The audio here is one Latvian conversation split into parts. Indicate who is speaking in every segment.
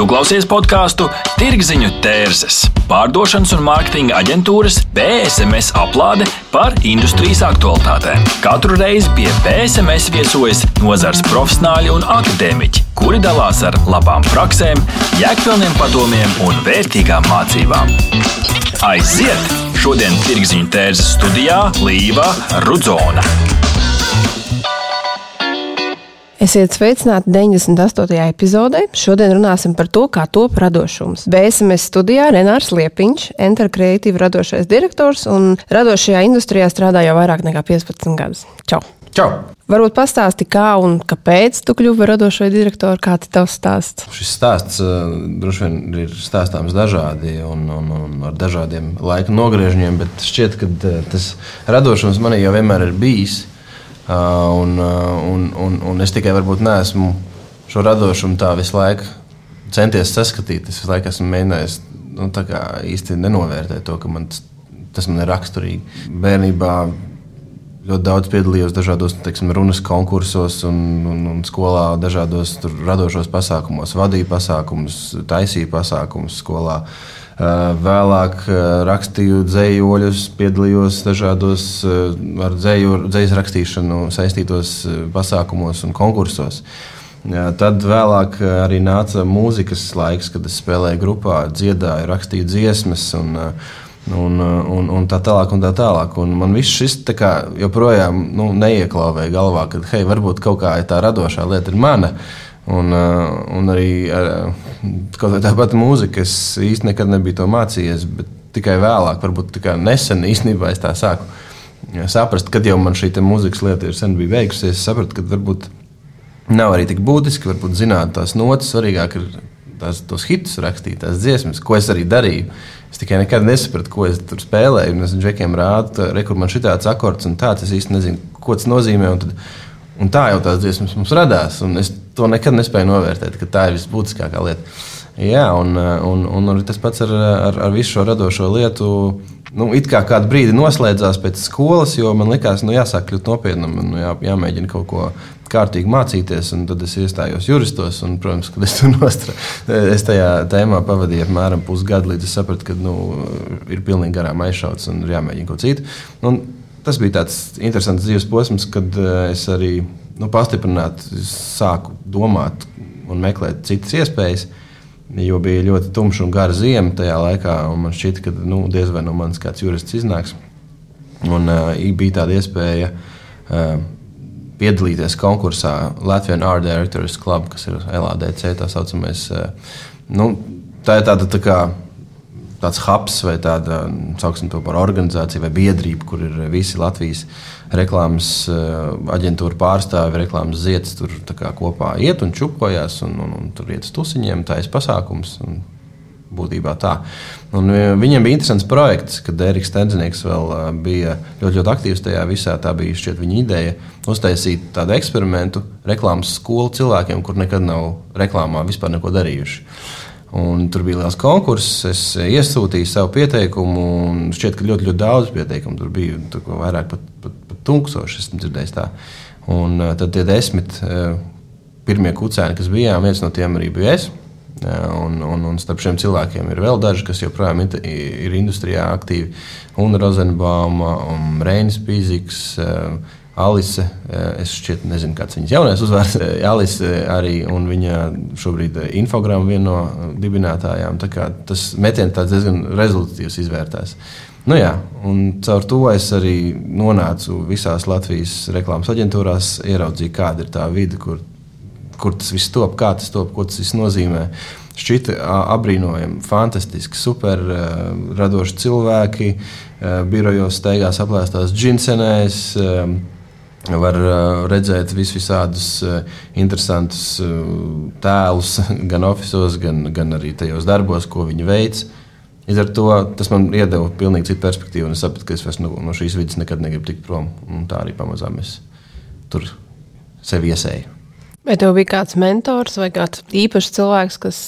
Speaker 1: Tu klausies podkāstu Tirziņu tērzes, pārdošanas un mārketinga aģentūras PSMS aplāde par industrijas aktualitātēm. Katru reizi pie PSMS viesojas nozars profesionāļi un akadēmiķi, kuri dalās ar labām praksēm, jēgpilniem padomiem un vērtīgām mācībām. Aiziet! Šodien Tirziņu tērzes studijā Līva Rudzona.
Speaker 2: Esiet sveicināti 98. epizodē. Šodien runāsim par to, kā top radošums. BSMS studijā Renārs Liepiņš, Enter Creative radošais direktors un radošajā industrijā strādā jau vairāk nekā 15 gadus. Čau!
Speaker 3: Čau!
Speaker 2: Varbūt pastāsti, kā un kāpēc tu kļuvi par radošo direktoru, kāds ir tavs stāsts?
Speaker 3: Šis stāsts uh, droši vien ir stāstāms dažādi un, un, un ar dažādiem laika nogriežņiem, bet šķiet, ka uh, tas radošums manī jau vienmēr ir bijis. Un, un, un, un es tikai varbūt neesmu šo radošumu tā visu laiku centies saskatīt. Es visu laiku esmu mēģinājis nu, īsti nenovērtēt to, ka man tas, tas man ir raksturīgi. Bērnībā ļoti daudz piedalījos dažādos teiksim, runas konkursos un, un, un skolā, dažādos radošos pasākumos, vadīju pasākumus, taisīju pasākumus skolā. Uh, vēlāk rakstīju dzējoļus, piedalījos dažādos ar dzējas rakstīšanu saistītos pasākumos un konkursos. Tad vēlāk arī nāca mūzikas laiks, kad es spēlēju grupā, dziedāju, rakstīju dziesmas. Un, un, un, un tā tālāk, un tā tālāk. Un man viss šis kā, joprojām nu, neieklāvēja galvā, ka hei, varbūt kaut kā tā radošā lieta ir mana. Uh, Un, uh, un arī uh, tā pati mūzika, es īstenībā nekad nebiju to mācījies, bet tikai vēlāk, varbūt nesen īstenībā es tā sāku saprast, kad jau man šī mūzikas lieta ir sen bija beigusies. Es sapratu, ka varbūt nav arī tik būtiski, varbūt zināt tās notis, svarīgāk ir tās, tos hitus rakstīt, tās dziesmas, ko es arī darīju. Es tikai nekad nesapratu, ko es tur spēlēju. Es džekiem rādu, re, kur man šī tāds akords un tāds. Es īsti nezinu, ko tas nozīmē. Un tad, Un tā jau tās dziesmas mums radās. Es to nekad nespēju novērtēt, ka tā ir visbūtiskākā lieta. Jā, un, un, un, un tas pats ar, ar, ar visu šo radošo lietu. Nu, it kā kādu brīdi noslēdzās pēc skolas, jo man likās, ka nu, jāsāk kļūt nopietnam, nu, jā, jāmēģina kaut ko kārtīgi mācīties. Tad es iestājos juristos, un, protams, kad es tur nostājos, es tajā tēmā pavadīju apmēram pusgadu, līdz es sapratu, ka nu, ir pilnīgi garām aizšauts un ir jāmēģina kaut ko citu. Un, tas bija tāds interesants dzīves posms, kad eh, es arī nu, pastiprināti sāku domāt un meklēt citas iespējas. Jo bija ļoti tumša un gara zima tajā laikā, un man šķita, ka nu, diez vai no manis kāds jurists iznāks. Un uh, bija tāda iespēja uh, piedalīties konkursā Latvijas Art Directors Club, kas ir LADC. Tā, saucamais, uh, nu, tā ir tāda tā kā tāds hubs vai tāda, sauksim to par organizāciju vai biedrību, kur ir visi Latvijas reklāmas eh, aģentūra pārstāvi, reklāmas zieds tur kopā iet un čupojās, un, un, un tur iet uz tusiņiem, taisa pasākums. Būtībā tā. Un eh, viņiem bija interesants projekts, kad Eriks Stenznieks vēl eh, bija ļoti, ļoti aktīvs tajā visā. Tā bija šķiet, viņa ideja uztaisīt tādu eksperimentu reklāmas skolu cilvēkiem, kur nekad nav reklāmā vispār neko darījuši. Un tur bija liels konkurss. Es iesūtīju savu pieteikumu, un šķiet, ka ļoti, ļoti daudz pieteikumu. Tur bija tur vairāk pat, pat tūkstoši. Esmu dzirdējis tā. Un uh, tad tie desmit uh, pirmie kucēni, kas bijām, viens no tiem arī bija es. Uh, un, un, un starp šiem cilvēkiem ir vēl daži, kas joprojām ir, industrijā aktīvi. Un Rozenbauma, un Reinis Pīzīgs. Uh, Alise, eh, es šķiet, nezinu, kāds viņas jaunais uzvārds. Eh, Alise arī, un viņa šobrīd infogramma viena no dibinātājām. Tas metiens diezgan rezultatīvs izvērtās. Nu jā, un caur to es arī nonācu visās Latvijas reklāmas aģentūrās, ieraudzīju, kāda ir tā vide, kur, kur tas viss top, kā tas top, ko tas nozīmē. Šķita apbrīnojami, fantastiski, super radoši cilvēki, birojos steigās aplēstās džinsenēs var redzēt vis visādus interesantus tēlus, gan oficiālos, gan, gan arī tajos darbos, ko viņi veic. Līdz ar to tas man iedeva pilnīgi citu perspektīvu, un es sapratu, ka es vairs no, no šīs vidas nekad negribu tikt prom. Un tā arī pamazām es tur sevi iesēju.
Speaker 2: Vai tev bija kāds mentors vai kāds īpašs cilvēks, kas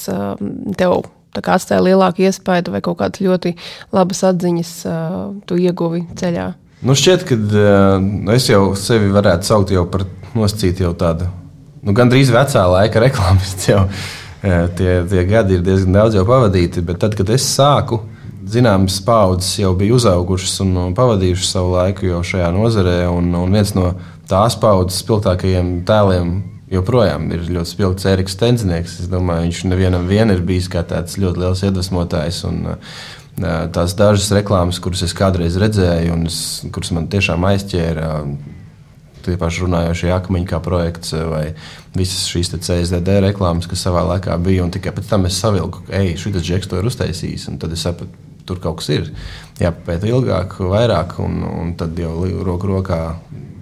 Speaker 2: tev atstāja lielāku iespaidu vai kaut kādas ļoti labas atziņas tu ieguvi ceļā?
Speaker 3: Nu, šķiet, ka uh, es jau sevi varētu saukt par nosacītu jau tādu nu, gandrīz vecā laika reklāmistu. Tie, tie gadi ir diezgan daudz jau pavadīti. Bet tad, kad es sāku, zināmas paudzes jau bija uzaugušas un pavadījušas savu laiku jau šajā nozarē. Un, un viens no tās paudzes spilgtākajiem tēliem joprojām ir ļoti spilgts Eriks Tenzinieks. Es domāju, viņš nevienam vien ir bijis kā tāds ļoti liels iedvesmotājs. Un, Tās dažas reklāmas, kuras es kādreiz redzēju, un es, kuras man tiešām aizķēra, tie paši runājošie akmeņi kā projekts vai visas šīs CSDD reklāmas, kas savā laikā bija. Tikai pēc tam es savilku, ka šis džeks to ir uztaisījis. Tad es sapratu, tur kaut kas ir. Jāpapēta ilgāk, vairāk, un, un tad jau roku rokā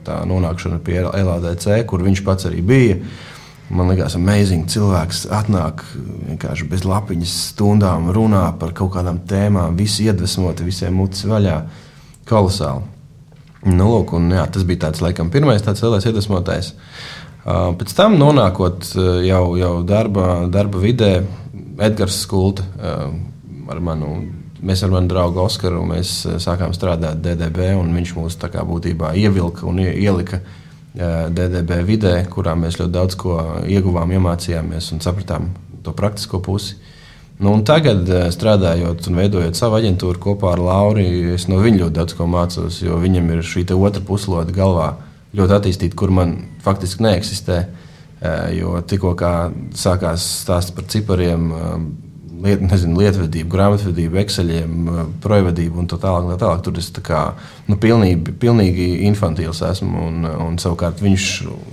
Speaker 3: tā nonākšana pie LADC, kur viņš pats arī bija. Man liekas, amazing. Cilvēks atnāk vienkārši bez lapiņas stundām, runā par kaut kādām tēmām, visi iedvesmoti, visiem mutes vaļā. Kolosāli. Nu, lūk, un, jā, tas bija tāds, laikam, pirmais tāds lielais iedvesmotājs. Pēc tam, nonākot jau, jau darba, darba vidē, Edgars Skulta ar manu Mēs ar manu draugu Oskaru sākām strādāt DDB, un viņš mūs būtībā ievilka un ielika DDB vidē, kurā mēs ļoti daudz ko ieguvām, iemācījāmies un sapratām to praktisko pusi. Nu, tagad, strādājot un veidojot savu aģentūru kopā ar Lauriju, es no viņa ļoti daudz ko mācos, jo viņam ir šī otra puslode galvā ļoti attīstīta, kur man faktiski neeksistē. Jo tikko sākās stāsts par cipariem, liet, nezinu, lietvedību, grāmatvedību, ekseļiem, eh, projevadību un tā tālāk. Tā tālāk. Tur es tā kā, nu, pilnīgi, pilnīgi infantīls esmu. Un, un savukārt viņš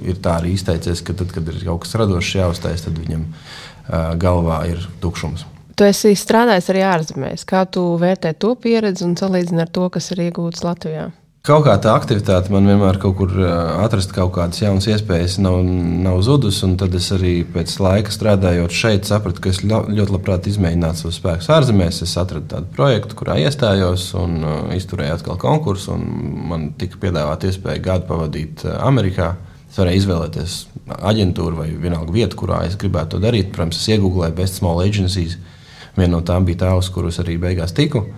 Speaker 3: ir tā arī izteicies, ka tad, kad ir kaut kas radošs jāuztais, tad viņam galvā ir tukšums.
Speaker 2: Tu esi strādājis arī ārzemēs. Kā tu vērtē to pieredzi un salīdzini ar to, kas ir iegūts Latvijā?
Speaker 3: Kaut kā tā aktivitāte man vienmēr kaut kur atrast kaut kādas jaunas iespējas, nav, nav zudusi. Tad es arī pēc laika strādājot šeit, sapratu, ka es ļoti labprāt izmēģinātu savus spēkus ārzemēs. Es atradu tādu projektu, kurā iestājos un izturēju atkal konkursu. Man tika piedāvāta iespēja gadu pavadīt Amerikā. Es varēju izvēlēties aģentūru vai vienalga vietu, kurā es gribētu to darīt. Protams, es iegūlēju Best Small Agencies. Viena no tām bija tā, uz kuras arī beigās tiku.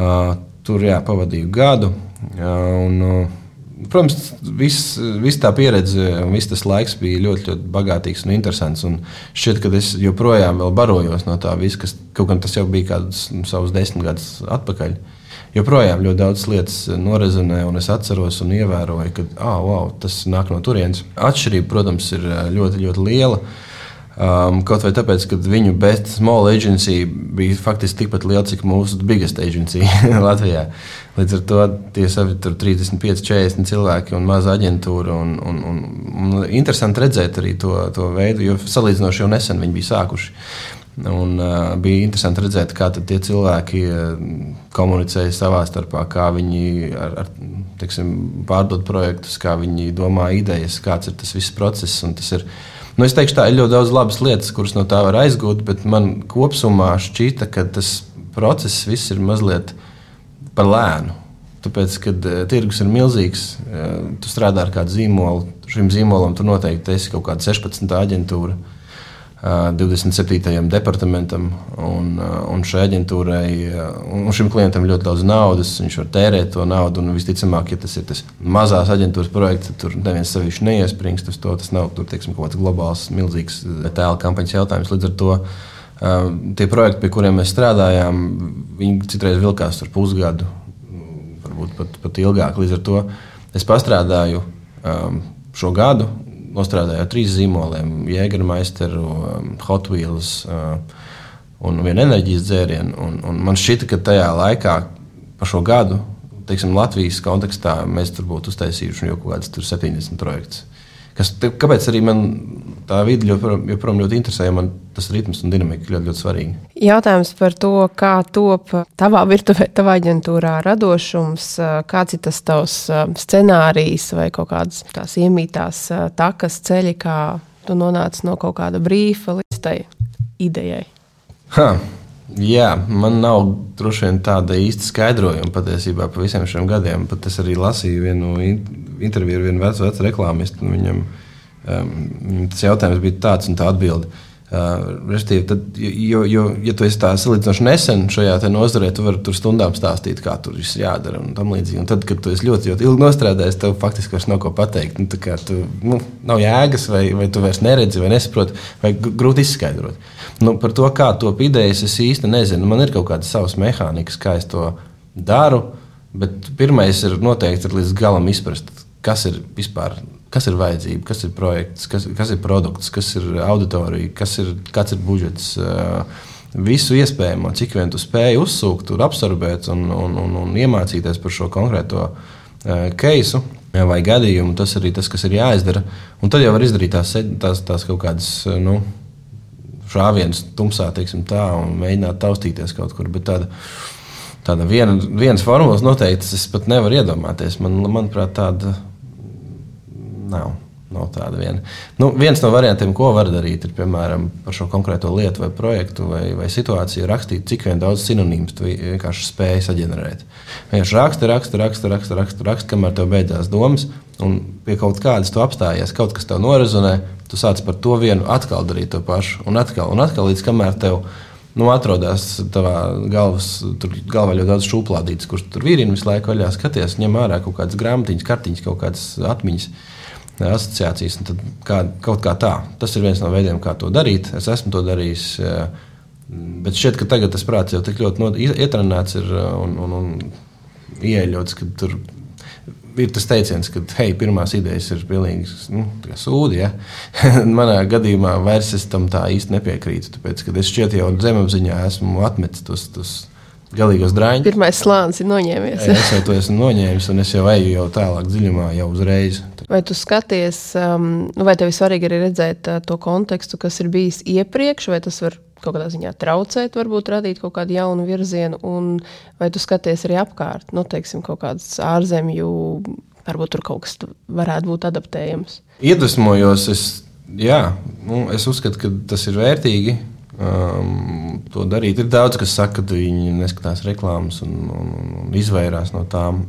Speaker 3: Uh, tur jā, pavadīju gadu Un, uh, protams, viss, viss tā pieredze un viss tas laiks bija ļoti, ļoti bagātīgs un interesants. Un šķiet, ka es joprojām barojos no tā visa, kas kaut gan tas jau bija kādus nu, savus desmit gadus atpakaļ. Joprojām ļoti daudz lietas norezonē, un es atceros un ievēroju, ka oh, wow, tas nāk no turienes. Atšķirība, protams, ir ļoti, ļoti liela. Uh, Um, kaut vai tāpēc, ka viņu best small agency bija faktiski tikpat liela, cik mūsu biggest agency Latvijā. Līdz ar to tie savi 35, 40 cilvēki un maza aģentūra. Un, un, un, un interesanti redzēt arī to, to veidu, jo salīdzinoši jau nesen viņi bija sākuši. Un, uh, bija interesanti redzēt, kā tie cilvēki uh, komunicēja savā starpā, kā viņi ar, ar, teiksim, pārdod projektus, kā viņi domā idejas, kāds ir tas viss process. Tas ir, uh, Nu, es teikšu, tā ir ļoti daudz labas lietas, kuras no tā var aizgūt, bet man kopumā šķita, ka tas process viss ir mazliet par lēnu. Tāpēc, kad uh, tirgus ir milzīgs, uh, tu strādā ar kādu zīmolu, šim zīmolam tu noteikti esi kaut kāda 16. aģentūra. Uh, 27. departamentam un, un šai aģentūrai un šim klientam ļoti daudz naudas. Viņš var tērēt to naudu. Un, visticamāk, ja tas ir tas mazās aģentūras projekts, tad tur neviens sevišķi neiespringst uz to. Tas nav tur, teiksim, kaut kāds globāls, milzīgs tēla kampaņas jautājums. Līdz ar to tie projekti, pie kuriem mēs strādājām, viņi citreiz vilkās tur pusgadu, varbūt pat, pat ilgāk. Līdz ar to es pastrādāju šo gadu nostrādāju ar trīs zīmoliem - Jägermeisteru, um, Hot Wheels uh, un vienu enerģijas dzērienu. Un, un man šķita, ka tajā laikā, pa šo gadu, teiksim, Latvijas kontekstā, mēs tur būtu uztaisījuši jau kaut kādas 70 projektus. Kas, kāpēc arī man tā vide joprojām, joprojām ļoti interesē, man tas ritms un dinamika ļoti, ļoti svarīgi.
Speaker 2: Jautājums par to, kā top tavā virtuvē, tavā aģentūrā radošums, kāds ir tas tavs scenārijs vai kaut kādas tās iemītās takas ceļi, kā tu nonāci no kaut kāda brīfa līdz tai idejai.
Speaker 3: Ha. Jā, man nav droši vien tāda īsta skaidrojuma patiesībā par visiem šiem gadiem. Pat es arī lasīju vienu interviju ar vienu vecu, vecu reklāmistu. Viņam, um, tas jautājums bija tāds un tā atbilde. Respektīvi, tad, jo, jo, ja tu esi salīdzinoši nesen šajā nozarē, tu vari tur stundām stāstīt, kā tur viss jādara un tam līdzīgi. Un tad, kad tu esi ļoti, ļoti ilgi nostrādājis, tev faktiski vairs nav ko pateikt. Nu, tu, nu, nav jēgas, vai, vai tu vairs neredzi, vai nesaproti, vai grūti izskaidrot. Nu, par to, kā to idejas, es īsti nezinu. Man ir kaut kādas savas mehānikas, kā es to daru. Bet pirmais ir noteikti ir līdz galam izprast, kas ir vispār kas ir vajadzība, kas ir projekts, kas, kas ir produkts, kas ir auditorija, kas ir, kāds ir budžets. Visu iespējamo, cik vien tu spēj uzsūkt, absorbēt un, un, un, un iemācīties par šo konkrēto keisu vai gadījumu. Tas arī tas, kas ir jāizdara. Un tad jau var izdarīt tās, tās, tās kaut kādas nu, šāvienas tumsā, teiksim, tā, un mēģināt taustīties kaut kur. Bet tāda, tāda viena, vienas formulas noteikti es pat nevaru iedomāties. Man, manuprāt, tāda nav. Nav tāda viena. Nu, viens no variantiem, ko var darīt, ir piemēram par šo konkrēto lietu, vai projektu, vai, vai situāciju rakstīt, cik daudz sinonīmus tu vienkārši spēj saģenerēt. Vienkārši raksta, raksta, raksta, raksta, raksta, raksta kamēr tev beidzās domas, un pie kaut kādas tu apstājies, kaut kas tev norazonē, tu sāc par to vienu atkal darīt to pašu, un atkal, un atkal līdz kamēr tev nu, atrodas tavā galvas, galvā ļoti daudz šūplādītas, kurš tur vīrina visu laiku vaļā skaties, ņem ārā kaut kādas grāmatiņas, kartiņas, kaut kādas atmiņas asociācijas. Kā, kaut kā tā. Tas ir viens no veidiem, kā to darīt. Es esmu to darījis. Bet šķiet, ka tagad tas prāts jau tik ļoti ietrenēts ir un, un, un ieeļots, ka tur ir tas teiciens, ka hei, pirmās idejas ir pilnīgi nu, sūdi. Ja? Manā gadījumā vairs es tam tā īsti nepiekrītu. Tāpēc, es šķiet jau zemapziņā esmu atmetis tos. tos galīgos drāņus.
Speaker 2: Pirmais slānis ir noņēmies.
Speaker 3: es jau to esmu noņēmis, un es jau eju jau tālāk dziļumā, jau uzreiz.
Speaker 2: Vai tu skaties, um, vai tev ir svarīgi arī redzēt uh, to kontekstu, kas ir bijis iepriekš, vai tas var kaut kādā ziņā traucēt, varbūt radīt kaut kādu jaunu virzienu, un vai tu skaties arī apkārt, nu, teiksim, kaut kādas ārzemju, varbūt tur kaut kas varētu būt adaptējams?
Speaker 3: Iedvesmojos, es, jā, nu, es uzskatu, ka tas ir vērtīgi um, to darīt. Ir daudz, kas saka, ka viņi neskatās reklāmas un, un, un izvairās no tām.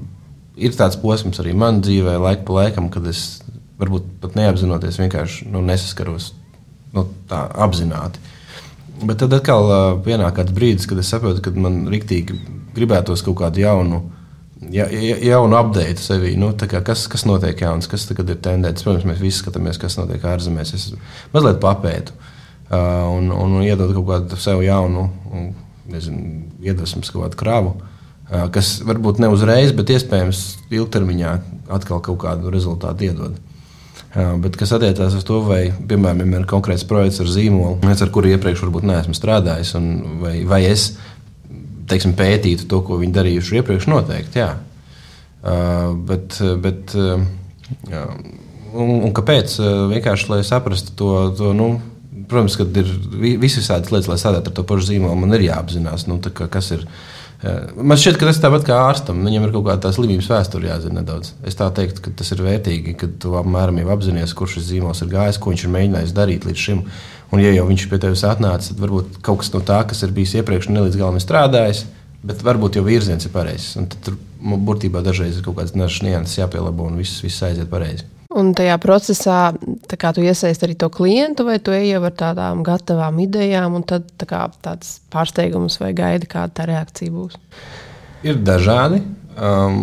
Speaker 3: Ir tāds posms arī manā dzīvē, laika pa laikam, kad es varbūt pat neapzinoties, vienkārši nu, nesaskaros nu, tā apzināti. Bet tad atkal uh, pienāk kāds brīdis, kad es saprotu, ka man rīktīgi gribētos kaut kādu jaunu, ja, ja, jaunu update sevī. Nu, kas, kas notiek jauns, kas tagad ir tendēts? Protams, mēs visi skatāmies, kas notiek ārzemēs. Es mazliet papētu. Uh, Uh, un, un iedod kaut kādu sev jaunu, nezinu, iedvesmas kaut kādu kravu, uh, kas varbūt ne uzreiz, bet iespējams ilgtermiņā atkal kaut kādu rezultātu iedod. Bet kas attiecās uz to, vai, piemēram, ir konkrēts projekts ar zīmolu, ar kuru iepriekš varbūt neesmu strādājis, vai, vai es teiksim, pētītu to, ko viņi darījuši iepriekš, noteikti. Jā. Bet, bet, jā. Un, un kāpēc? Vienkārši, lai saprastu to, to nu, protams, ka ir visas tādas lietas, lai strādātu ar to pašu zīmolu, man ir jāapzinās, nu, kā, kas ir. Eh, man šķiet, ka tas tāpat kā ārstam. Viņam ir kaut kāda slimības vēsture jāzina nedaudz. Es tā teiktu, ka tas ir vērtīgi, ka tu apmēram jau apzinājies, kurš šis zīmols ir gājis, ko viņš ir mēģinājis darīt līdz šim. Un, ja jau viņš pie tevis atnāca, tad varbūt kaut kas no tā, kas ir bijis iepriekš, ne līdz galam strādājis, bet varbūt jau virziens ir pareizs. Tur būtībā dažreiz ir kaut kādas nianses jāpielabo un viss, viss aiziet pareizi.
Speaker 2: Un tajā procesā kā, tu iesaisti arī to klientu, vai tu ej ar tādām gatavām idejām, un tad tā kā, tāds pārsteigums vai gaidi, kāda tā reakcija būs?
Speaker 3: Ir dažādi. Um,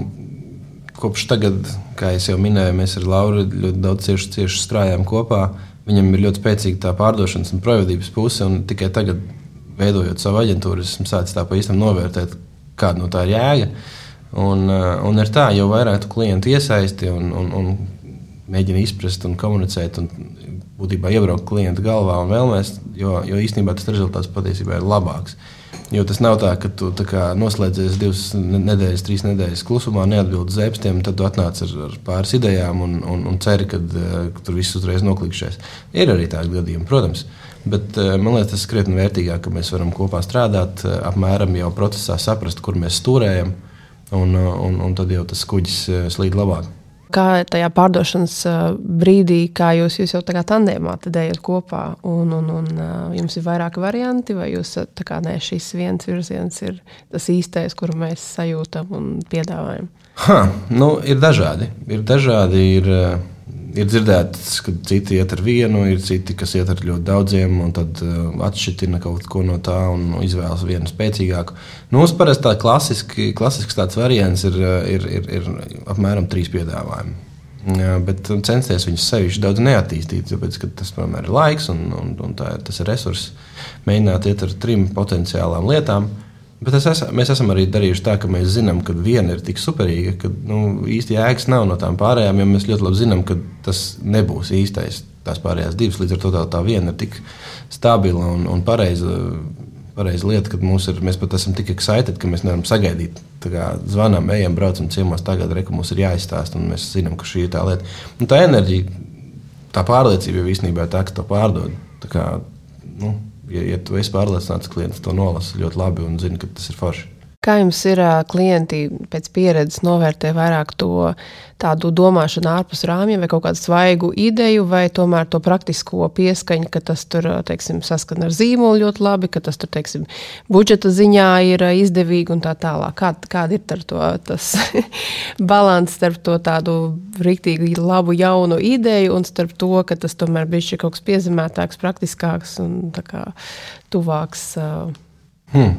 Speaker 3: kopš tagad, kā jau minēju, mēs ar Lauru ļoti daudz cieši, cieši strādājam kopā. Viņam ir ļoti spēcīga tā pārdošanas un projevadības puse, un tikai tagad, veidojot savu aģentūru, esmu sācis tā pa īstam novērtēt, kāda no tā ir jēga. Un, uh, un ir tā, jo vairāk tu klientu iesaisti un, un, un mēģina izprast un komunicēt. Un būtībā iebraukt klienta galvā un vēlmēs, jo, jo īstenībā tas rezultāts patiesībā ir labāks. Jo tas nav tā, ka tu tā noslēdzies divas nedēļas, trīs nedēļas klusumā, neatbildi zēpstiem, tad tu atnāc ar, ar pāris idejām un, un, un ceri, ka uh, tur viss uzreiz noklikšķēs. Ir arī tādi gadījumi, protams. Bet uh, man liekas, tas ir krietni vērtīgāk, ka mēs varam kopā strādāt, uh, apmēram jau procesā saprast, kur mēs stūrējam, un, uh, un, un tad jau tas kuģis uh, slīd labāk.
Speaker 2: Kā tajā pārdošanas brīdī, kā jūs, jūs jau tā kā tandēmā ejat kopā, un, un, un jums ir vairāki varianti, vai jūs tā kā nē, šis viens virziens ir tas īstais, kuru mēs sajūtam un piedāvājam?
Speaker 3: Ha, nu, ir dažādi. Ir dažādi ir, ir dzirdēts, ka citi iet ar vienu, ir citi, kas iet ar ļoti daudziem, un tad uh, atšķirtina kaut ko no tā un izvēlas vienu spēcīgāku. Nu, mums parasti tā klasiski, klasisks tāds variants ir, ir, ir, ir apmēram trīs piedāvājumi. Jā, bet censties viņus sevišķi daudz neattīstīt, tāpēc tas tomēr ir laiks un, un, un tā, tas ir resurss. Mēģināt iet ar trim potenciālām lietām. Uh, Bet es, mēs esam arī darījuši tā, ka mēs zinām, ka viena ir tik superīga, ka nu, īsti jēgas nav no tām pārējām, jo mēs ļoti labi zinām, ka tas nebūs īstais. Tās pārējās divas, līdz ar to tā, tā viena ir tik stabila un, un pareiza, pareiza lieta, ka ir, mēs pat esam tik excited, ka mēs nevaram sagaidīt. Kā zvanām, ejam, braucam ciemos, tagad re, mums ir jāizstāsta, un mēs zinām, ka šī ir tā lieta. Un tā enerģija, tā pārliecība jau īstenībā ir tā, ka to pārdod. Tā kā, nu, ja, ja tu esi pārliecināts, ka klients to nolasa ļoti labi un zina, ka tas ir forši.
Speaker 2: Kā jums ir klienti pēc pieredzes novērtē vairāk to tādu domāšanu ārpus rāmjiem, vai kaut kādu svaigu ideju, vai tomēr to praktisko pieskaņu, ka tas tur teiksim, saskana ar zīmolu ļoti labi, ka tas tur teiksim, budžeta ziņā ir izdevīgi un tā tālāk. Kā, kāda ir to, tas balans starp to tādu rīktīgi labu jaunu ideju un starp to, ka tas tomēr bija kaut kas piezemētāks, praktiskāks un tuvāks? Hmm.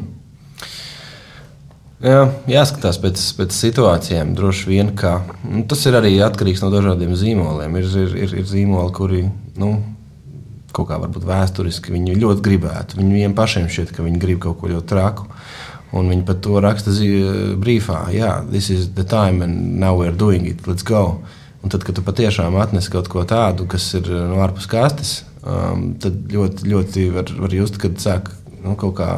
Speaker 3: Jā, jāskatās pēc, pēc situācijām. Droši vien, ka nu, tas ir arī atkarīgs no dažādiem zīmoliem. Ir, ir, ir, ir zīmoli, kuri nu, kaut kā varbūt vēsturiski viņi ļoti gribētu. Viņiem pašiem šķiet, ka viņi grib kaut ko ļoti traku. Un viņi pat to raksta brīvā. Jā, this is the time and now we're doing it. Let's go. Un tad, kad tu patiešām atnes kaut ko tādu, kas ir no nu, ārpus kastes, um, tad ļoti, ļoti var, var just, kad sāk nu, kaut kā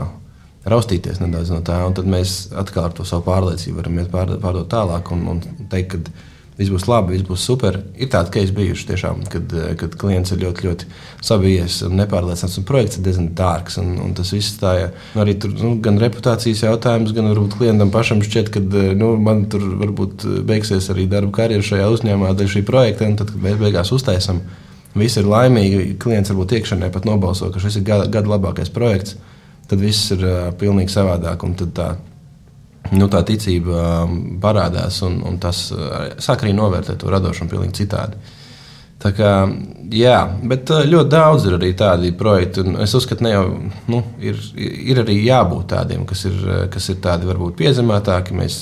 Speaker 3: raustīties nedaudz no tā. Tad mēs atkal ar to savu pārliecību varam pārdot tālāk un, un teikt, ka viss būs labi, viss būs super. Ir tādi keisi bijuši, tiešām, kad, kad klients ir ļoti, ļoti sabijies un nepārliecināts, un projekts ir diezgan dārgs. Un, un tas viss tā ir arī tur, nu, gan reputācijas jautājums, gan varbūt klientam pašam šķiet, ka nu, man tur varbūt beigsies arī darba karjeras šajā uzņēmumā dēļ šī projekta, un tad, kad mēs beigās uztaisām. Visi ir laimīgi. Klients varbūt iekšēnē pat nobalso, ka šis ir gada, gada labākais projekts tad viss ir uh, pilnīgi savādāk. Tā, nu, tā ticība uh, parādās, un, un tas uh, sāk arī novērtēt to radošumu pilnīgi citādi. Tā kā, jā, bet ļoti daudz ir arī tādi projekti. Es uzskatu, ka nu, ir, ir arī jābūt tādiem, kas ir, kas ir tādi varbūt piezemētāki. Mēs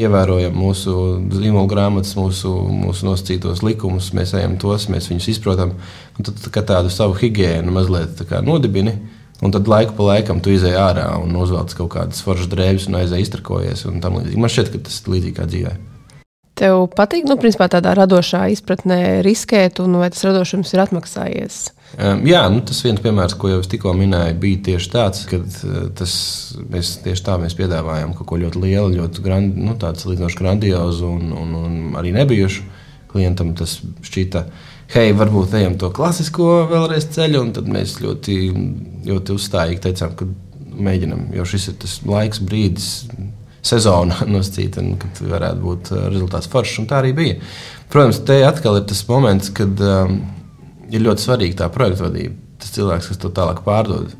Speaker 3: ievērojam mūsu zīmola grāmatas, mūsu, mūsu nosacītos likumus, mēs ejam tos, mēs viņus izprotam. Tad tā tādu savu higiēnu mazliet nodibini. Uh, Un tad laiku pa laikam tu izēj ārā un uzvelc kaut kādas foršas drēbes un aizēj iztrakojies. Man šķiet, ka tas ir līdzīgi kā dzīvē.
Speaker 2: Tev patīk, nu, principā tādā radošā izpratnē riskēt, un vai tas radošums ir atmaksājies?
Speaker 3: Um, jā, nu, tas viens piemērs, ko jau es tikko minēju, bija tieši tāds, ka tas, mēs tieši tā mēs piedāvājām kaut ko ļoti lielu, ļoti grand, nu, salīdzinoši grandiozu un, un, un arī nebijušu. Klientam tas šķita hei, varbūt ejam to klasisko vēlreiz ceļu, tad mēs ļoti, ļoti uzstājīgi teicām, ka mēģinam, jo šis ir tas laiks, brīdis, sezona nosacīta, kad varētu būt uh, rezultāts foršs, tā arī bija. Protams, te atkal ir tas moments, kad um, ir ļoti svarīga tā projekta vadība, tas cilvēks, kas to tālāk pārdod.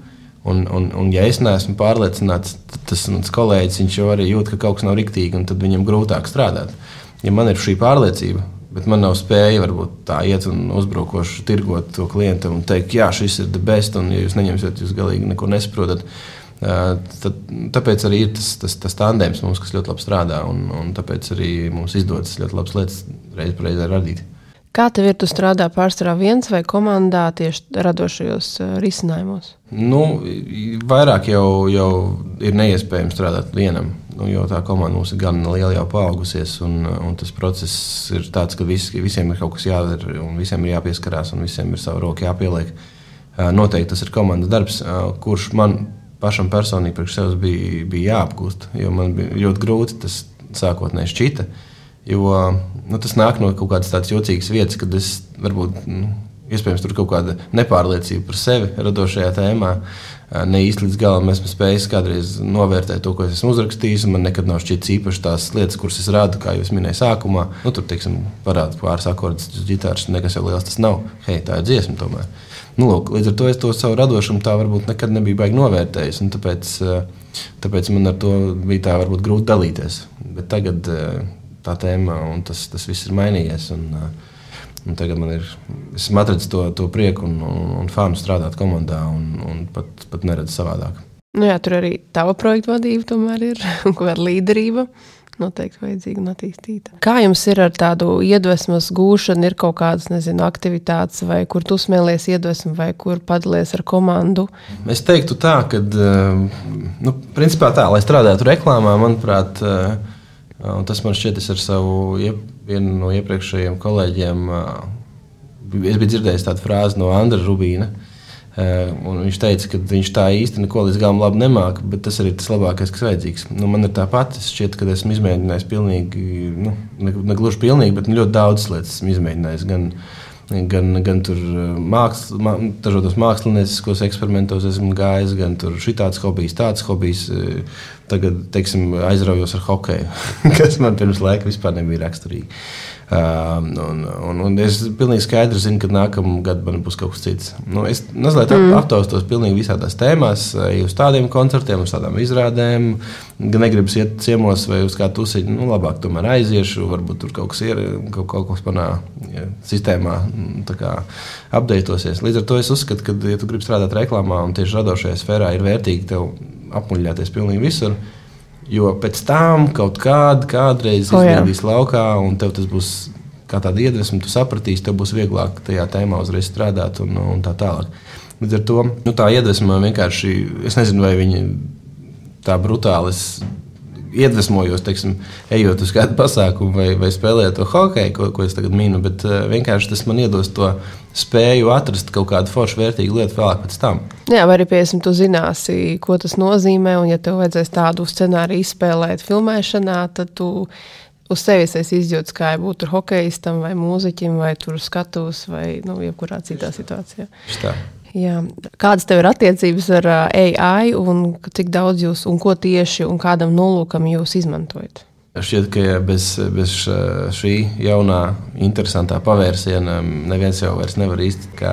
Speaker 3: Un, un, un ja es neesmu pārliecināts, tad tas mans kolēģis jau arī jūt, ka kaut kas nav riktīgi, un tad viņam grūtāk strādāt. Ja man ir šī pārliecība, Bet man nav spēja varbūt tā iet un uzbrukoši tirgot to klientam un teikt, jā, šis ir the best, un ja jūs neņemsiet, jūs galīgi neko nesaprotat. Tad, tāpēc arī ir tas, tas, tas tandēms mums, kas ļoti labi strādā, un, un tāpēc arī mums izdodas ļoti labas lietas reiz pa reizē radīt.
Speaker 2: Kā tev ir, tu strādā pārsvarā viens vai komandā tieši radošajos risinājumos?
Speaker 3: Nu, vairāk jau, jau ir neiespējams strādāt vienam nu, jo tā komanda mums ir gan liela jau paaugusies, un, un tas process ir tāds, ka vis, visiem ir kaut kas jādara, un visiem ir jāpieskarās, un visiem ir sava roka jāpieliek. Noteikti tas ir komandas darbs, kurš man pašam personīgi priekš sevis bija, bija jāapgūst, jo man bija ļoti grūti tas sākotnēji šķita. Jo nu, tas nāk no kaut kādas tādas jocīgas vietas, kad es varbūt. Nu, Iespējams, tur kaut kāda nepārliecība par sevi radošajā tēmā. Ne īsti līdz galam esmu spējis kādreiz novērtēt to, ko es esmu uzrakstījis. Man nekad nav šķitis īpaši tās lietas, kuras es rādu, kā jau minēju, sākumā. Nu, tur, teiksim, parādīt pāris akordus uz ģitāras, nekas jau liels tas nav. Hei, tā ir dziesma tomēr. Nu, lūk, līdz ar to es to savu radošumu tā varbūt nekad nebiju baigi novērtējis. Tāpēc, tāpēc man ar to bija tā varbūt grūti dalīties. Bet tagad tā tēma un tas, tas viss ir mainījies. Un, Un tagad man ir esmu atradzis to, to prieku un, un, un fanu strādāt komandā, un, un pat, pat neredzu savādāk.
Speaker 2: Nu jā, tur arī tava projekta vadība tomēr ir un kāda līderība. Noteikti vajadzīga un attīstīta. Kā jums ir ar tādu iedvesmas gūšanu? Ir kaut kādas, nezinu, aktivitātes, vai kur tu smēlies iedvesmu, vai kur padalies ar komandu?
Speaker 3: Es teiktu tā, ka, nu, principā tā, lai strādātu reklāmā, manuprāt, Un tas man šķiet, es ar savu vienu no iepriekšējiem kolēģiem. Es biju dzirdējis tādu frāzi no Andra Rubīna. Un viņš teica, ka viņš tā īsti neko līdz galam labi nemāca, bet tas arī ir tas labākais, kas vajadzīgs. Nu, man ir tāpat, es šķiet, ka esmu izmēģinājis pilnīgi, nu, ne, ne gluži pilnīgi, bet ļoti daudzas lietas esmu izmēģinājis. Gan, gan, gan tur māksl, mā, dažādos mākslinieciskos eksperimentos esmu gājis, gan tur šitāds hobijs, tāds hobijs tagad teiksim, aizraujos ar hokeju, kas man pirms laika vispār nebija raksturīgi. Un, un, un es pilnīgi skaidri zinu, ka nākamā gada man būs kaut kas cits. Nu, es mazliet mm. aptaustos pilnīgi visādās tēmās, arī uz tādiem koncertiem, uz tādām izrādēm. Gan negribas iet ciemos vai uz kādu tusiņu, nu, labāk tomēr aiziešu. Varbūt tur kaut kas ir, kaut, kaut kas manā ja, sistēmā apdeitosies. Līdz ar to es uzskatu, ka, ja tu gribi strādāt reklāmā un tieši radošajā sfērā, ir vērtīgi tev apmuļļāties pilnīgi visur. Jo pēc tam kaut kādā kādreiz oh, izdarīs laukā, un tev tas būs kā tāda iedvesma, tu sapratīsi, tev būs vieglāk tajā tēmā uzreiz strādāt un, un tā tālāk. Līdz ar to nu, tā iedvesma vienkārši, es nezinu, vai viņi tā brutāli iedvesmojos, teiksim, ejot uz kādu pasākumu vai, vai spēlējot to hokeju, ko, ko es tagad minu, bet uh, vienkārši tas man iedos to spēju atrast kaut kādu foršu, vērtīgu lietu vēlāk pēc tam.
Speaker 2: Jā, vai arī, piemēram, tu zināsi, ko tas nozīmē, un ja tev vajadzēs tādu scenāriju izspēlēt filmēšanā, tad tu uz sevis izjūti, kā būt hokeistam vai mūziķim, vai tur skatos, vai nu, jebkurā citā situācijā.
Speaker 3: Tā.
Speaker 2: Jā. Kādas tev ir attiecības ar AI un cik daudz jūs un ko tieši un kādam nolūkam jūs izmantojat?
Speaker 3: Šķiet, ka bez, bez šī jaunā, interesantā pavērsiena neviens jau nevar īsti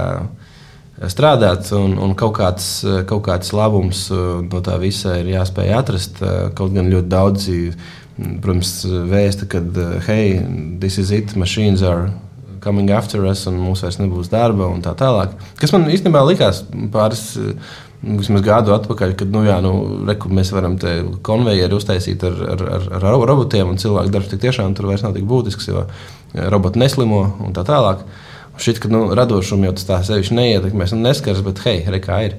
Speaker 3: strādāt. Un, un kaut, kāds, kaut kāds labums no tā visa ir jāspēj atrast. Kaut gan ļoti daudzi, protams, vēsta, ka, hei, this is it, machines are coming after us, un mums vairs nebūs darba, un tā tālāk. Kas man īstenībā likās pāris. Vismaz gadu atpakaļ, kad nu, jā, nu, reku, mēs varam te konvejeru uztaisīt ar, ar, ar, ar robotiem, un cilvēku darbs tiešām tur vairs nav tik būtisks, jo roboti neslimo un tā tālāk. Šķiet, ka nu, radošumu jau tas tā sevišķi neietekmēs un neskars, bet hei, re, kā ir.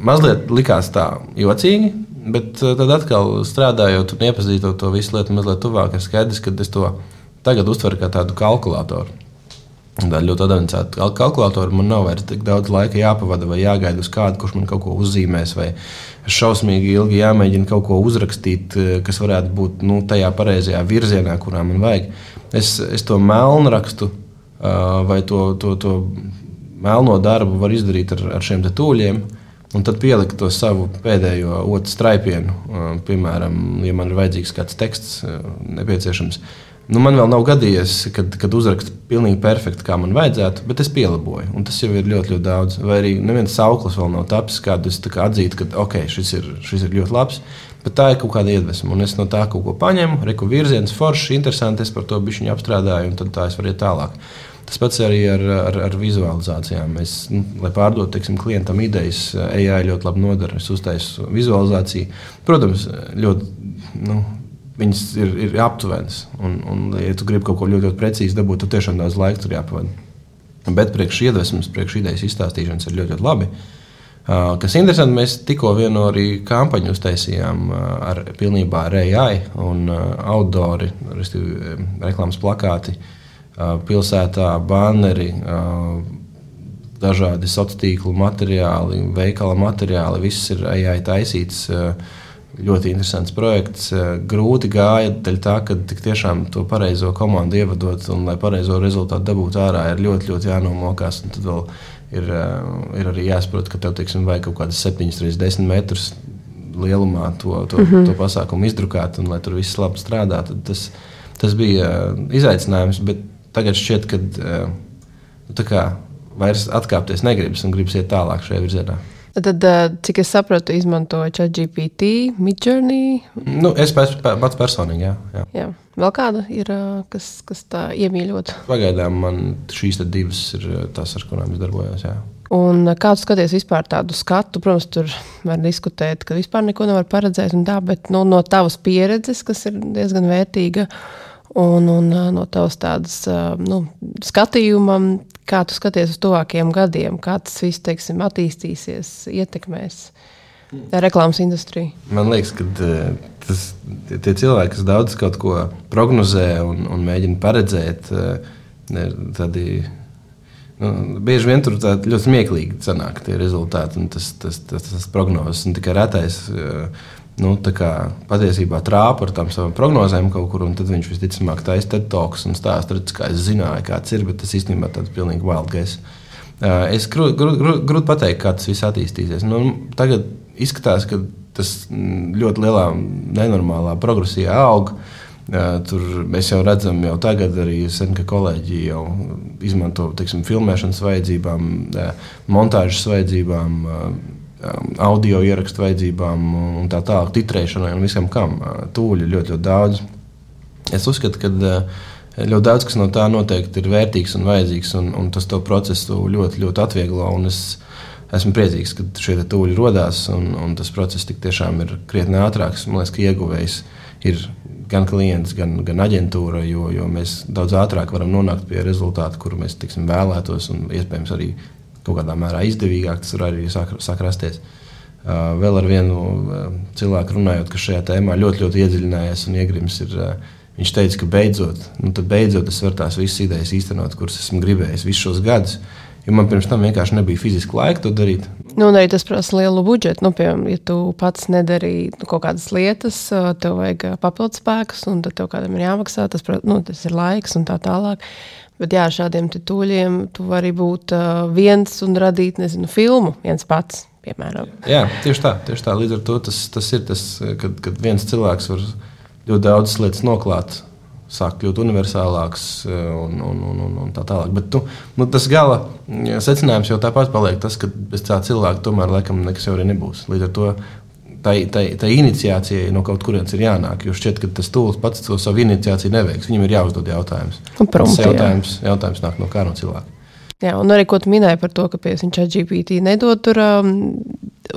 Speaker 3: Mazliet likās tā jocīgi, bet tad atkal strādājot un iepazīstot to visu lietu mazliet tuvāk, ir skaidrs, ka es to tagad uztveru kā tādu kalkulātoru. Tā ir ļoti avansēta kalkulatora. Man nav vairs tik daudz laika jāpavada vai jāgaida uz kādu, kurš man kaut ko uzzīmēs. Vai šausmīgi ilgi jāmēģina kaut ko uzrakstīt, eh, kas varētu būt nu, tajā pareizajā virzienā, kurā man vajag. Es, es to melnu rakstu vai to, to, to melno darbu varu izdarīt ar, ar šiem tūļiem. Un tad pielikt to savu pēdējo otru straipienu. Piemēram, ja man ir vajadzīgs kāds teksts, nepieciešams Nu, man vēl nav gadījies, kad, kad uzrakstu pilnīgi perfekti, kā man vajadzētu, bet es pielaboju. Tas jau ir ļoti, ļoti daudz. Vai arī neviens sauklis vēl nav tapis, kādu es atzītu, ka okay, šis, ir, šis ir ļoti labs. Bet tā ir kaut kāda iedvesma, un es no tā kaut ko paņemu, reku virziens, foršs, interesants, es par to bišķiņu apstrādāju, un tad tā es varu iet tālāk. Tas pats arī ar, ar, ar vizualizācijām. Es, nu, lai pārdotu teiksim, klientam idejas, AI ļoti labi nodara. Es uztaisu vizualizāciju. Protams, ļoti nu, viņas ir, ir aptuvenas. Un, un, ja tu gribi kaut ko ļoti, ļoti precīzi dabūt, tad tiešām daudz laika tur jāpavada. Bet priekš iedvesmas, priekš idejas izstāstīšanas ir ļoti, ļoti labi. Uh, kas interesanti, mēs tikko vienu arī kampaņu uztaisījām uh, ar pilnībā ar AI un uh, outdoori, respektīvi reklāmas plakāti, uh, pilsētā, banneri, uh, dažādi sociālo tīklu materiāli, veikala materiāli, viss ir AI taisīts. Uh, ļoti interesants projekts. Eh, grūti gāja dēļ tā, ka tiešām to pareizo komandu ievadot un lai pareizo rezultātu dabūtu ārā, ir ļoti, ļoti jānomokās. Tad vēl ir, eh, ir arī jāsaprot, ka tev teiksim, vajag kaut kādas 7,10 metrus lielumā to, to, mm -hmm. to pasākumu izdrukāt un lai tur viss labi strādā. Tas, tas bija eh, izaicinājums, bet tagad šķiet, ka nu, tā kā vairs atkāpties negribas un gribas iet tālāk šajā virzienā.
Speaker 2: Tad, cik es saprotu, izmantoju ChatGPT, Midjourney.
Speaker 3: Nu, es pats, pats personīgi, jā. jā.
Speaker 2: jā. Vēl kāda ir, kas, kas tā iemīļot?
Speaker 3: Pagaidām man šīs divas ir tās, ar kurām es darbojos. Jā.
Speaker 2: Un kā tu skaties vispār tādu skatu? Protams, tur var diskutēt, ka vispār neko nevar paredzēt, tā, bet nu, no tavas pieredzes, kas ir diezgan vērtīga, un, un no tavas tādas nu, skatījuma, Kā tu skaties uz tuvākajiem gadiem, kā tas viss teiksim, attīstīsies, ietekmēs reklāmas industriju?
Speaker 3: Man liekas, ka eh, tas, tie cilvēki, kas daudz kaut ko prognozē un, un mēģina paredzēt, ir tādi. Nu, bieži vien tur ļoti smieklīgi sanāk tie rezultāti un tas, tas, tas, tas prognozes. Un tikai retais uh, nu, patiesībā trāpa ar tām savām prognozēm kaut kur, un tad viņš visticamāk taisa TED talks un stāsta, kā es zināju, kāds ir, bet tas īstenībā tāds pilnīgi wild guess. Es grūti grūt, grūt, grūt pateikt, kā tas viss attīstīsies. Nu, tagad izskatās, ka tas ļoti lielā, nenormālā progresijā aug. Tur mēs jau redzam, jau tagad arī sen, ka kolēģi jau izmanto teiksim, filmēšanas vajadzībām, montāžas vajadzībām audio ierakstu vajadzībām un tā tālāk, titrēšanai un visam kam. Uh, tūļi ļoti, ļoti daudz. Es uzskatu, ka uh, ļoti daudz kas no tā noteikti ir vērtīgs un vajadzīgs, un, un tas to procesu ļoti, ļoti atvieglo. Es esmu priecīgs, ka šie tūļi radās, un, un tas process tiešām ir krietni ātrāks. Man liekas, ka ieguvējs ir gan klients, gan, gan aģentūra, jo, jo mēs daudz ātrāk varam nonākt pie rezultātu, kuru mēs tiksim, vēlētos, un iespējams arī kaut kādā mērā izdevīgāk tas var arī sāk, sāk rasties. Uh, vēl ar vienu uh, cilvēku runājot, kas šajā tēmā ļoti, ļoti iedziļinājies un iegrims. Ir, uh, viņš teica, ka beidzot, nu, beidzot es varu tās visas idejas īstenot, kuras esmu gribējis visus šos gadus. Jo man pirms tam vienkārši nebija fiziski laika to darīt.
Speaker 2: Nu, arī tas prasa lielu budžetu. Nu, piemēram, ja tu pats nedarīji nu, kaut kādas lietas, tev vajag papildus spēkus, un tad tev kādam ir jāmaksā. Tas, nu, tas ir laiks un tā tālāk. Bet jā, šādiem tūļiem tu vari būt uh, viens un radīt nezinu, filmu viens pats. Piemēram.
Speaker 3: Jā, tieši tā, tieši tā. Līdz ar to tas, tas ir tas, kad, kad viens cilvēks var ļoti daudzas lietas noklāt, sāk kļūt universālāks un, un, un, un, un tā tālāk. Bet tu, nu, tas gala secinājums jau tāpat paliek tas, ka bez tā cilvēka tomēr laikam nekas jau arī nebūs. Līdz ar to tai, tai, tai iniciācijai no kaut kurienes ir jānāk. Jo šķiet, ka tas tūlis pats to savu iniciāciju neveiks. Viņam ir jāuzdod jautājums.
Speaker 2: Prompt,
Speaker 3: tas jautājums, jā. jautājums nāk no kā no cilvēka.
Speaker 2: Jā, un arī ko tu minēji par to, ka pie viņa GPT nedod tur um,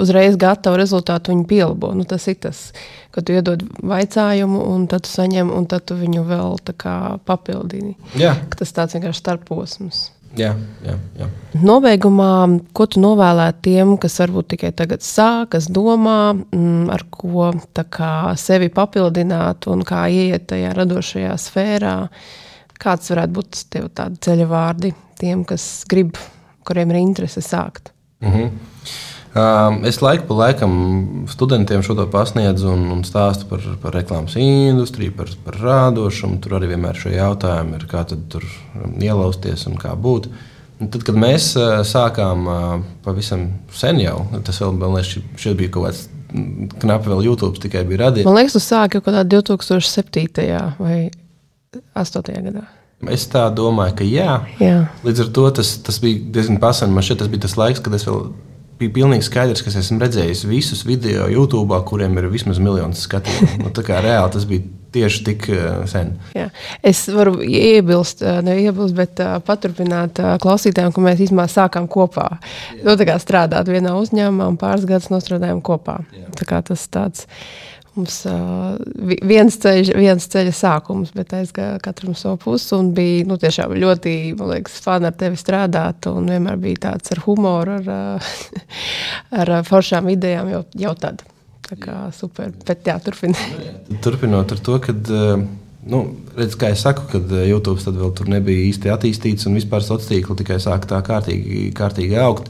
Speaker 2: uzreiz gatavu rezultātu, viņa pielabo. Nu, tas ir tas, ka tu iedod vaicājumu, un tad tu saņem, un tad tu viņu vēl papildini.
Speaker 3: Jā.
Speaker 2: Tas tāds vienkārši starposms.
Speaker 3: Jā, jā, jā.
Speaker 2: Nobeigumā, ko tu novēlētu tiem, kas varbūt tikai tagad sāk, kas domā, mm, ar ko sevi papildināt un kā ieiet tajā radošajā sfērā? Kāds varētu būt tev tādi ceļa vārdi tiem, kas grib, kuriem ir interese sākt?
Speaker 3: Mm -hmm. Es laiku pa laikam studentiem šo to pasniedzu un, un stāstu par, par reklāmas industriju, par, par rādošumu. Tur arī vienmēr šie jautājumi ir, kā tur ielausties un kā būt. Tad, kad mēs sākām pavisam sen jau, tas vēl liekas, šeit bija kaut kāds knapi vēl YouTube tikai bija radīts.
Speaker 2: Man liekas, tas sāka kaut kādā 2007. vai 2008. gadā.
Speaker 3: Es tā domāju, ka jā.
Speaker 2: jā.
Speaker 3: Līdz ar to tas, tas bija diezgan pasen. Man šķiet, tas bija tas laiks, kad es vēl bija pilnīgi skaidrs, ka esmu redzējis visus video YouTube, kuriem ir vismaz miljons skatījumu. Nu, reāli tas bija tieši tik uh, sen.
Speaker 2: Jā. Es varu iebilst, eh, neiebilst, bet uh, paturpināt uh, klausītājiem, ka mēs īstenībā sākām kopā. Nu, strādāt vienā uzņēmumā un pāris gadus strādājām kopā. Jā. Tas tāds. Mums uh, viens, ceļš, viens ceļa sākums, bet aizgāja katram savu pusi. Un bija nu, tiešām ļoti liekas, fani ar tevi strādāt. Un vienmēr bija tāds ar humoru, ar, ar foršām idejām jau, jau tad. Tā kā super. Bet jā, turpināt.
Speaker 3: Turpinot ar to, ka. Nu, redz, kā jau saku, kad YouTube tad vēl tur nebija īsti attīstīts un vispār sociālā tīkla tikai sāka tā kārtīgi, kārtīgi augt.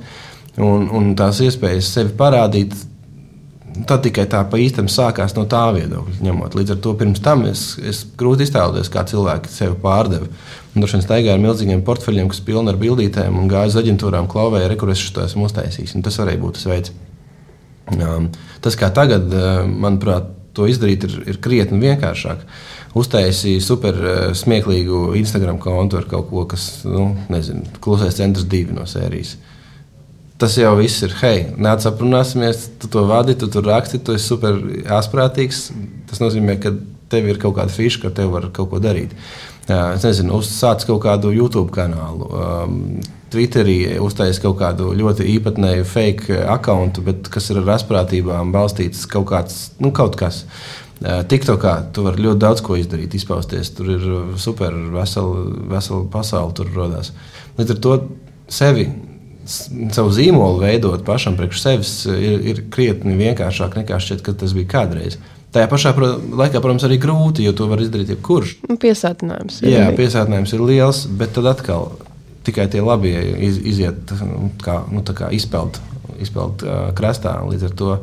Speaker 3: Un, un tās iespējas sevi parādīt, Tad tikai tā pa īstam sākās no tā viedokļa. Ņemot. Līdz ar to pirms tam es, es grūti iztēloties, kā cilvēki sevi pārdeva. Droši vien staigāja ar milzīgiem portfeļiem, kas pilni ar bildītēm un gāja uz aģentūrām, klauvēja, kur es to esmu uztaisījis. Tas varēja būt tas veids. Um, tas, kā tagad, uh, manuprāt, to izdarīt, ir, ir krietni vienkāršāk. Uztaisīja super uh, smieklīgu Instagram kontu ar kaut ko, kas, nu, nezinu, klusais centrs divi no sērijas. Tas jau viss ir. Hei, nāc, aprunāsimies, tu to vadi, tu tur raksti, tu esi super asprātīgs. Tas nozīmē, ka tev ir kaut kāda fiša, ka tev var kaut ko darīt. Es nezinu, uzsāc kaut kādu YouTube kanālu. Um, Twitterī uztaisīt kaut kādu ļoti īpatnēju fake akkontu, bet kas ir ar asprātībām balstīts kaut, kāds, nu, kaut kas. TikTokā tu vari ļoti daudz ko izdarīt, izpausties. Tur ir super, vesela, vesela pasaule tur rodas. Līdz ar to sevi, savu zīmolu veidot pašam priekš sevis ir, ir krietni vienkāršāk nekā šķiet, ka tas bija kādreiz. Tajā pašā laikā, protams, arī grūti, jo to var izdarīt jebkurš.
Speaker 2: Piesātinājums
Speaker 3: ir. Jā, piesātinājums ir liels, bet tad atkal tikai tie labie iz, iziet, nu, kā, nu, kā izpeld, izpeld uh, krastā. Līdz ar to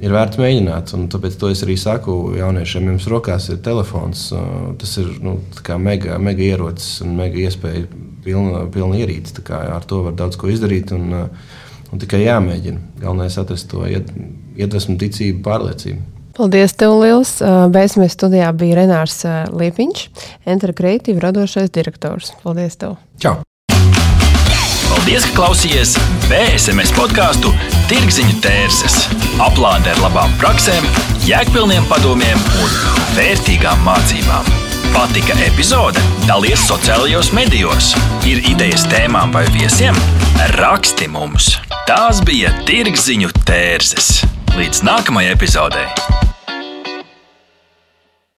Speaker 3: ir vērts mēģināt. Tāpēc to es arī saku jauniešiem. Jums rokās ir telefons. Uh, tas ir nu, mega, mega ierocis un mega iespēja pilna, pilna ierīce. Ar to var daudz ko izdarīt. Un, uh, un tikai jāmēģina. Galvenais ir atrast to iedvesmu, ticību, pārliecību.
Speaker 2: Paldies, tev liels! Beigsimies studijā bija Renārs Liepiņš, Enter Creative radošais direktors. Paldies tev!
Speaker 3: Čau!
Speaker 1: Paldies, ka klausījāties BSMS podkāstu Tirziņu tērses. Aplāde ar labām praktiskām, jēgpilniem padomiem un vērtīgām mācībām. Patika epizode? Dalies sociālajos medijos. Ir idejas tēmām vai viesiem? Raksti mums! Tās bija Tirziņu tērses. Līdz nākamajai epizodei!